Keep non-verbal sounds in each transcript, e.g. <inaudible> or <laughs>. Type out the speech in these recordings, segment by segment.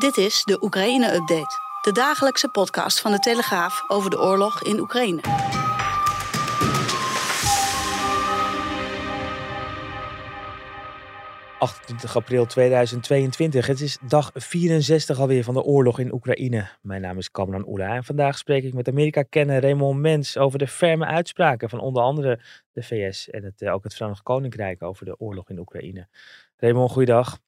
Dit is de Oekraïne-update, de dagelijkse podcast van de Telegraaf over de oorlog in Oekraïne. ...28 april 2022. Het is dag 64 alweer van de oorlog in Oekraïne. Mijn naam is Kamran Oela en vandaag spreek ik met Amerika-kenner Raymond Mens... over de ferme uitspraken van onder andere de VS en het, eh, ook het Verenigd Koninkrijk... over de oorlog in Oekraïne. Raymond, goeiedag.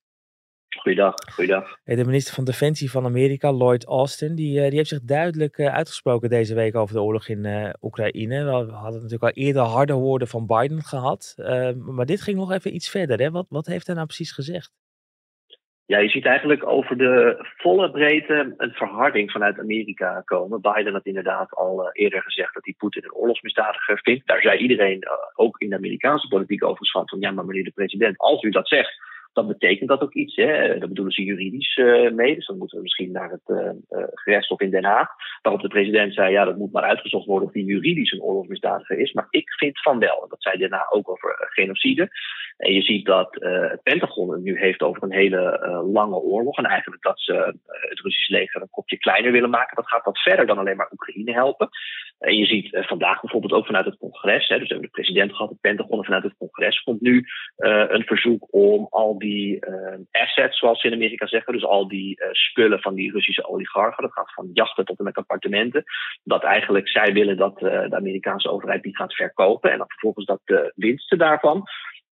Goeiedag, goeiedag. De minister van Defensie van Amerika, Lloyd Austin, die, eh, die heeft zich duidelijk eh, uitgesproken deze week over de oorlog in uh, Oekraïne. We hadden natuurlijk al eerder harde woorden van Biden gehad, maar dit ging nog even iets verder. Hè? Wat, wat heeft hij nou precies gezegd? Ja, je ziet eigenlijk over de volle breedte een verharding vanuit Amerika komen. Biden had inderdaad al eerder gezegd dat hij Poetin een oorlogsmisdadiger vindt. Daar zei iedereen, ook in de Amerikaanse politiek overigens van, van ja, maar meneer de president, als u dat zegt, dan betekent dat ook iets. Hè? Dat bedoelen ze juridisch uh, mee. Dus dan moeten we misschien naar het uh, uh, gerechtshof in Den Haag. Waarop de president zei: ja, dat moet maar uitgezocht worden of die juridisch een oorlogsmisdadiger is. Maar ik vind van wel. En dat zei daarna ook over genocide. En je ziet dat het Pentagon het nu heeft over een hele lange oorlog. En eigenlijk dat ze het Russische leger een kopje kleiner willen maken. Dat gaat wat verder dan alleen maar Oekraïne helpen. En je ziet vandaag bijvoorbeeld ook vanuit het congres. Hè, dus we hebben de president gehad, het Pentagon en vanuit het congres komt nu een verzoek om al die uh, assets, zoals ze in Amerika zeggen, dus al die uh, spullen van die Russische oligarchen, dat gaat van jachten tot en met appartementen, dat eigenlijk zij willen dat uh, de Amerikaanse overheid die gaat verkopen en dat vervolgens dat de winsten daarvan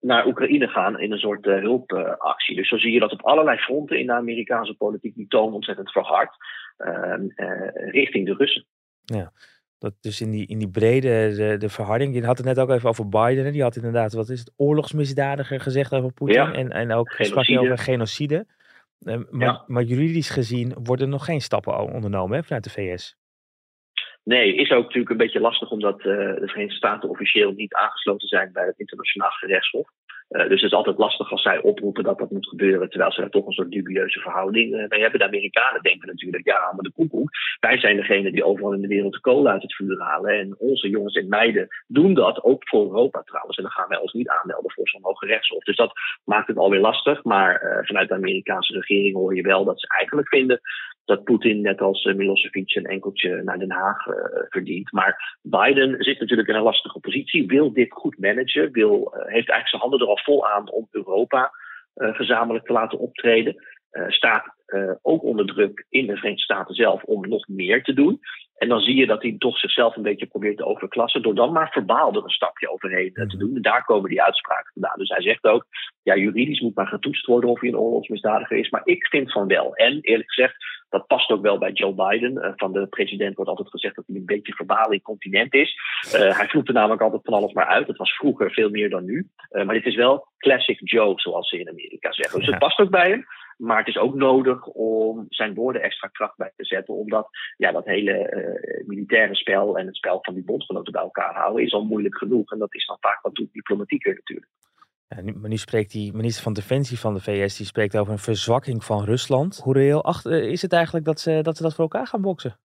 naar Oekraïne gaan in een soort hulpactie. dus zo zie je dat op allerlei fronten in de Amerikaanse politiek die toon ontzettend verhard ehm, richting de Russen. Ja. Dat dus in die, in die brede de, de verharding. Je had het net ook even over Biden. Hè? Die had inderdaad, wat is het, oorlogsmisdadiger gezegd over Poetin. En, en ook sprak je over genocide. Uh, maar, ja. maar, juridisch gezien worden nog geen stappen ondernomen hè, vanuit de VS. Nee, is ook natuurlijk een beetje lastig omdat uh, de Verenigde Staten officieel niet aangesloten zijn bij het internationaal gerechtshof. Uh, dus het is altijd lastig als zij oproepen dat dat moet gebeuren, terwijl ze daar toch een soort dubieuze verhouding uh, mee hebben. De Amerikanen denken natuurlijk, ja, maar de koekoek. Wij zijn degene die overal in de wereld de kolen uit het vuur halen. En onze jongens en meiden doen dat, ook voor Europa trouwens. En dan gaan wij ons niet aanmelden voor zo'n hoge rechtshof. Dus dat maakt het alweer lastig. Maar uh, vanuit de Amerikaanse regering hoor je wel dat ze eigenlijk vinden dat Poetin net als Milosevic een enkeltje naar Den Haag uh, verdient. Maar Biden zit natuurlijk in een lastige positie, wil dit goed managen, wil, uh, heeft eigenlijk zijn handen er al vol aan om Europa gezamenlijk te laten optreden. staat ook onder druk in de Verenigde Staten zelf om nog meer te doen. En dan zie je dat hij toch zichzelf een beetje probeert te overklassen. door dan maar verbaal er een stapje overheen te doen. En daar komen die uitspraken vandaan. Dus hij zegt ook. ja, juridisch moet maar getoetst worden of hij een oorlogsmisdadiger is. Maar ik vind van wel. En eerlijk gezegd, dat past ook wel bij Joe Biden. Uh, van de president wordt altijd gezegd dat hij een beetje verbaal incontinent is. Uh, hij vloekt er namelijk altijd van alles maar uit. Dat was vroeger veel meer dan nu. Uh, maar dit is wel classic Joe, zoals ze in Amerika zeggen. Dus het past ook bij hem. Maar het is ook nodig om zijn woorden extra kracht bij te zetten. Omdat ja, dat hele uh, militaire spel en het spel van die bondgenoten bij elkaar houden is al moeilijk genoeg. En dat is dan vaak wat diplomatieker natuurlijk. Ja, nu, maar nu spreekt die minister van Defensie van de VS, die spreekt over een verzwakking van Rusland. Hoe reëel achter, is het eigenlijk dat ze, dat ze dat voor elkaar gaan boksen?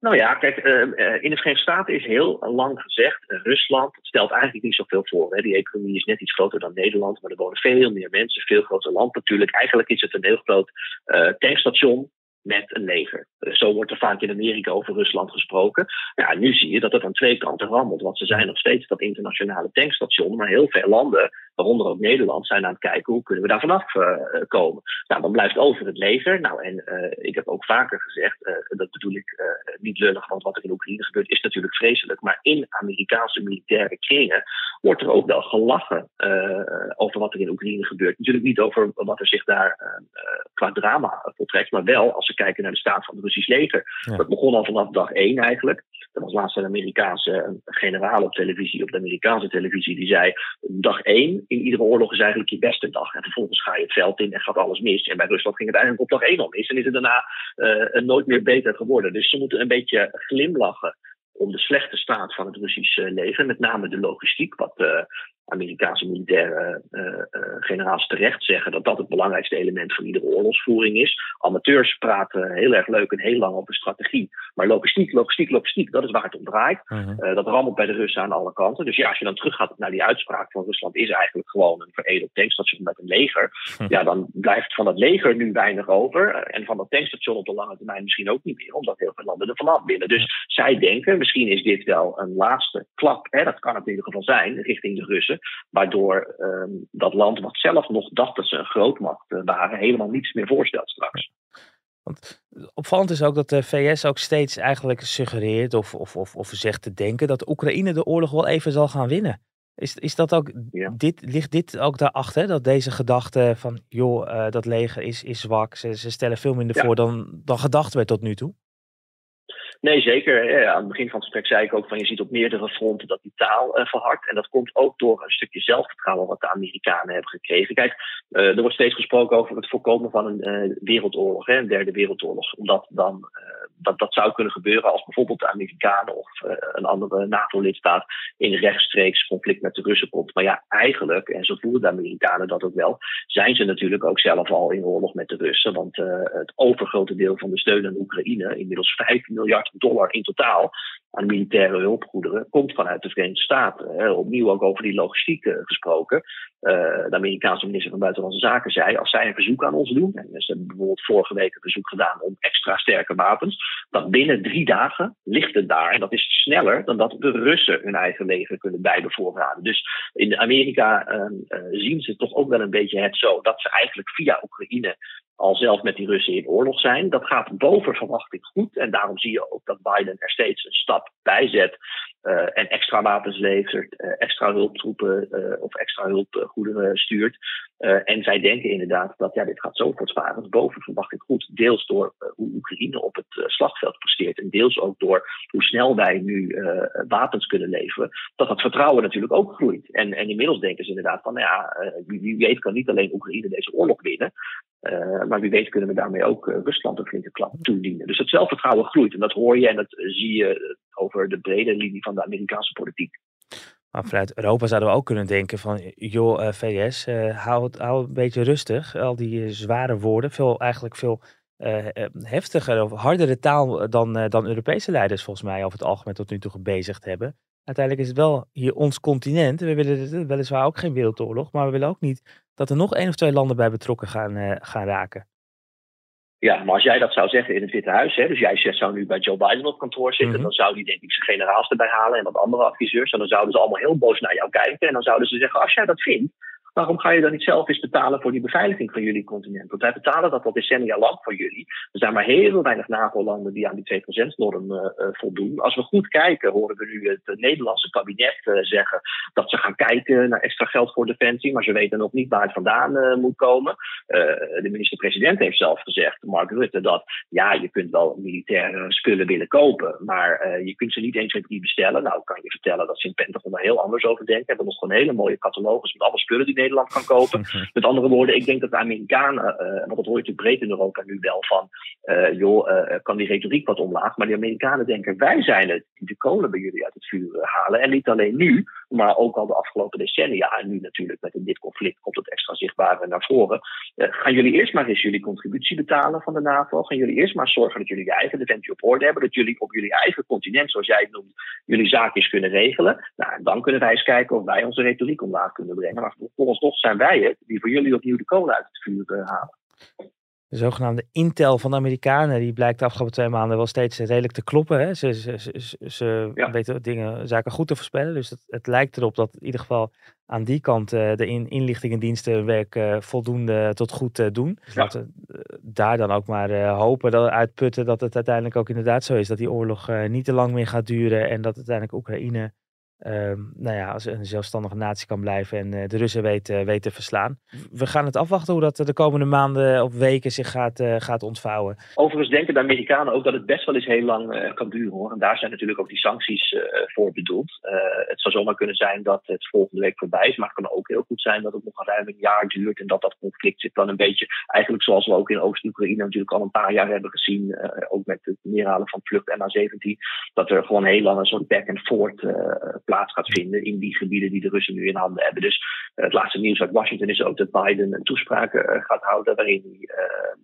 Nou ja, kijk, uh, in de Verenigde Staten is heel lang gezegd, uh, Rusland stelt eigenlijk niet zoveel voor. Hè. Die economie is net iets groter dan Nederland, maar er wonen veel meer mensen, veel groter land natuurlijk. Eigenlijk is het een heel groot tankstation met een leger. Zo wordt er vaak in Amerika over Rusland gesproken. Ja, nu zie je dat het aan twee kanten rammelt. Want ze zijn nog steeds dat internationale tankstation. Maar heel veel landen, waaronder ook Nederland, zijn aan het kijken hoe kunnen we daar vanaf uh, komen. Nou, dan blijft over het leger. Nou, en uh, ik heb ook vaker gezegd, uh, dat bedoel ik niet lullig, want wat er in Oekraïne gebeurt is natuurlijk vreselijk. Maar in Amerikaanse militaire kringen wordt er ook wel gelachen over wat er in Oekraïne gebeurt. Natuurlijk niet over wat er zich daar qua drama voltrekt, maar wel als ze kijken naar de staat van het Russisch leger. Ja. Dat begon al vanaf dag één eigenlijk. Er was laatst een Amerikaanse generaal op televisie, op de Amerikaanse televisie, die zei: dag één in iedere oorlog is eigenlijk je beste dag. En vervolgens ga je het veld in en gaat alles mis. En bij Rusland ging het eigenlijk op dag één al mis. En is het daarna uh, nooit meer beter geworden. Dus ze moeten een beetje glimlachen om de slechte staat van het Russische leger. Met name de logistiek, wat uh, Amerikaanse militaire generaals terecht zeggen dat dat het belangrijkste element van iedere oorlogsvoering is. Amateurs praten heel erg leuk en heel lang over strategie. Maar logistiek, logistiek, logistiek, dat is waar het om draait. Mhm. dat rammelt bij de Russen aan alle kanten. Dus ja, als je dan teruggaat naar die uitspraak van Rusland is eigenlijk gewoon een veredeld tankstation met een leger. Hm. Ja, dan blijft van dat leger nu weinig over. En van dat tankstation op de lange termijn misschien ook niet meer, omdat heel veel landen er vanaf willen. Dus zij denken, misschien is dit wel een laatste klap, hè, dat kan het in ieder geval zijn, richting de Russen. Waardoor ehm, dat land wat zelf nog dacht dat ze een grootmacht eh, waren, helemaal niets meer voorstelt straks. Want opvallend is ook dat de VS ook steeds eigenlijk suggereert of, of, of, of zegt te denken dat Oekraïne de oorlog wel even zal gaan winnen. Is, is dat ook, dit, ligt dit ook daarachter? Dat deze gedachte van, joh, uh, dat leger is, is zwak, ze, ze stellen veel minder voor dan, dan gedacht werd tot nu toe? Nee, zeker. aan het begin van het gesprek zei ik ook van je ziet op meerdere fronten dat die taal uh, verhardt. En dat komt ook door een stukje zelfvertrouwen wat de Amerikanen hebben gekregen. Kijk, uh, er wordt steeds gesproken over het voorkomen van een uh, wereldoorlog, hè, een derde wereldoorlog. Omdat dan dat, dat zou kunnen gebeuren als bijvoorbeeld de Amerikanen of een andere NAVO-lidstaat in rechtstreeks conflict met de Russen komt. Maar ja, eigenlijk, en zo voelen de Amerikanen dat ook wel, zijn ze natuurlijk ook zelf al in oorlog met de Russen. Want het overgrote deel van de steun aan Oekraïne, inmiddels 5 miljard dollar in totaal aan militaire hulpgoederen komt vanuit de Verenigde Staten. Opnieuw ook over die logistiek eh, gesproken. Uh, de Amerikaanse minister van Buitenlandse Zaken zei: als zij een verzoek aan ons doen, en ze hebben bijvoorbeeld vorige week een verzoek gedaan om extra sterke wapens, dat binnen drie dagen ligt het daar. En dat is sneller dan dat de Russen hun eigen leger kunnen bijbevoorraden. Dus in Amerika uh, zien ze toch ook wel een beetje het zo dat ze eigenlijk via Oekraïne al zelf met die Russen in oorlog zijn. Dat gaat boven verwachting goed. En daarom zie je ook dat Biden er steeds een stap bij zet. Uh, en extra wapens levert, uh, extra hulptroepen uh, of extra hulpgoederen stuurt. en zij denken inderdaad dat ja, dit gaat zo voortvarend boven verwachting goed. Deels door hoe Oekraïne op het slagveld presteert. En deels ook door hoe snel wij nu wapens kunnen leveren. Dat dat vertrouwen natuurlijk ook groeit. En, en inmiddels denken ze inderdaad van, nou ja, wie weet kan niet alleen Oekraïne deze oorlog winnen. Uh, maar wie weet kunnen we daarmee ook uh, Rusland een flinke klap toedienen. Dus het zelfvertrouwen groeit. En dat hoor je en dat zie je over de brede linie van de Amerikaanse politiek. Maar vanuit Europa zouden we ook kunnen denken van, joh, VS, hou, het, hou een beetje rustig. Al die zware woorden, veel, eigenlijk veel heftiger of hardere taal dan, dan Europese leiders volgens mij over het algemeen tot nu toe gebezigd hebben. Uiteindelijk is het wel hier ons continent. We willen weliswaar ook geen wereldoorlog, maar we willen ook niet dat er nog één of twee landen bij betrokken gaan, uh, gaan raken. Ja, maar als jij dat zou zeggen in het Witte Huis, hè, dus jij zou nu bij Joe Biden op kantoor zitten, mhm. dan zou die denk ik zijn generaals erbij halen en wat andere adviseurs. En dan zouden ze allemaal heel boos naar jou kijken. En dan zouden ze zeggen, als jij dat vindt, Waarom ga je dan niet zelf eens betalen voor die beveiliging van jullie continent? Want wij betalen dat al decennia lang voor jullie. Er zijn maar heel weinig NAVO-landen die aan die 2%-norm uh, eh, eh, voldoen. Als we goed kijken, horen we nu het Nederlandse kabinet zeggen dat ze gaan kijken naar extra geld voor defensie, maar ze weten nog niet waar het vandaan moet komen. de minister-president heeft zelf gezegd, Mark Rutte, dat ja, je kunt wel militaire spullen willen kopen, maar je kunt ze niet eens die bestellen. Nou, kan je vertellen dat ze in Pentagon er heel anders over denken. We hebben nog gewoon hele mooie catalogus met alle spullen die Nederland kan kopen. <laughs> Met andere woorden, ik denk dat de Amerikanen, uh, want dat hoor je natuurlijk breed in Europa nu wel van, uh, joh, uh, kan die retoriek wat omlaag. Maar de Amerikanen denken, wij zijn het die de kolen bij jullie uit het vuur halen. En niet alleen nu, maar ook al de afgelopen decennia. En nu natuurlijk met dit conflict komt het extra zichtbaar naar voren. gaan jullie eerst maar eens jullie contributie betalen van de NAVO? Gaan jullie eerst maar zorgen dat jullie je eigen defensie op orde hebben? Dat jullie op jullie eigen continent, zoals jij het noemt, jullie zaakjes kunnen regelen? Nou, dan kunnen wij eens kijken of wij onze retoriek omlaag kunnen brengen. Maar toch zijn wij het die voor jullie opnieuw de kolen uit het vuur uh, halen. De zogenaamde intel van de Amerikanen, die blijkt de afgelopen twee maanden wel steeds redelijk te kloppen. Hè? Ze, ze, ze, ze weten dingen, zaken goed te voorspellen. Dus het, het, lijkt erop dat in ieder geval aan die kant uh, de in, inlichtingendiensten werk uh, voldoende tot goed doen. Dus ja. laten we daar dan ook maar hopen, dat, uitputten dat het uiteindelijk ook inderdaad zo is. Dat die oorlog niet te lang meer gaat duren en dat uiteindelijk Oekraïne Um, nou ja, als een zelfstandige natie kan blijven en uh, de Russen weten weet te verslaan. We gaan het afwachten hoe dat de komende maanden of weken zich gaat, uh, gaat ontvouwen. Overigens denken de Amerikanen ook dat het best wel eens heel lang uh, kan duren hoor. En daar zijn natuurlijk ook die sancties voor bedoeld. het zou zomaar kunnen zijn dat het volgende week voorbij is, maar het kan ook heel goed zijn dat het nog ruim een jaar duurt en dat dat conflict zit dan een beetje, eigenlijk zoals we ook in Oost-Oekraïne natuurlijk al een paar jaar hebben gezien, ook met het neerhalen van vlucht MH17, dat er gewoon heel lang een soort back and forth plaats gaat vinden in die gebieden die de Russen nu in handen hebben. Dus het laatste nieuws uit Washington is ook dat Biden een toespraak gaat houden waarin hij uh,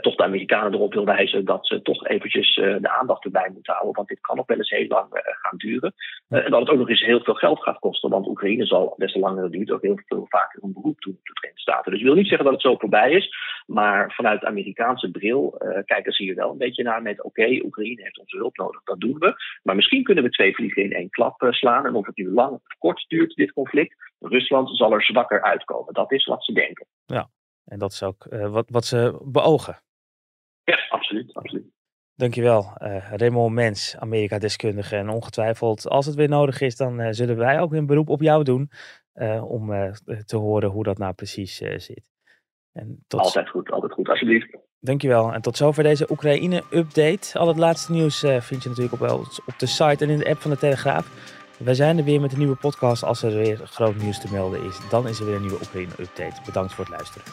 toch de Amerikanen erop wil wijzen dat ze toch eventjes uh, de aandacht erbij moeten houden. Want dit kan nog wel eens heel lang uh, gaan duren. en dat het ook nog eens heel veel geld gaat kosten. Want Oekraïne zal des te langer het duurt ook heel veel vaker een beroep doen op de Verenigde Staten. Dus ik wil niet zeggen dat het zo voorbij is. Maar vanuit de Amerikaanse bril kijken ze hier wel een beetje naar met oké, Oekraïne heeft onze hulp nodig, dat doen we. Maar misschien kunnen we twee vliegen in één klap slaan. En of het nu lang of kort duurt, dit conflict, Rusland zal er zwakker uitkomen. Dat is wat ze denken. Ja, en dat is ook uh, wat, wat ze beogen. Ja, absoluut. absoluut. Dankjewel, uh, Raymond Mens, Amerika-deskundige. En ongetwijfeld, als het weer nodig is, dan uh, zullen wij ook een beroep op jou doen. om te horen hoe dat nou precies zit. En tot... Altijd goed, altijd goed, alsjeblieft. Dankjewel. En tot zover deze Oekraïne-update. Al het laatste nieuws vind je natuurlijk op, op de site en in de app van de Telegraaf. Wij zijn er weer met een nieuwe podcast. Als er weer groot nieuws te melden is, dan is er weer een nieuwe Oekraïne-update. Bedankt voor het luisteren.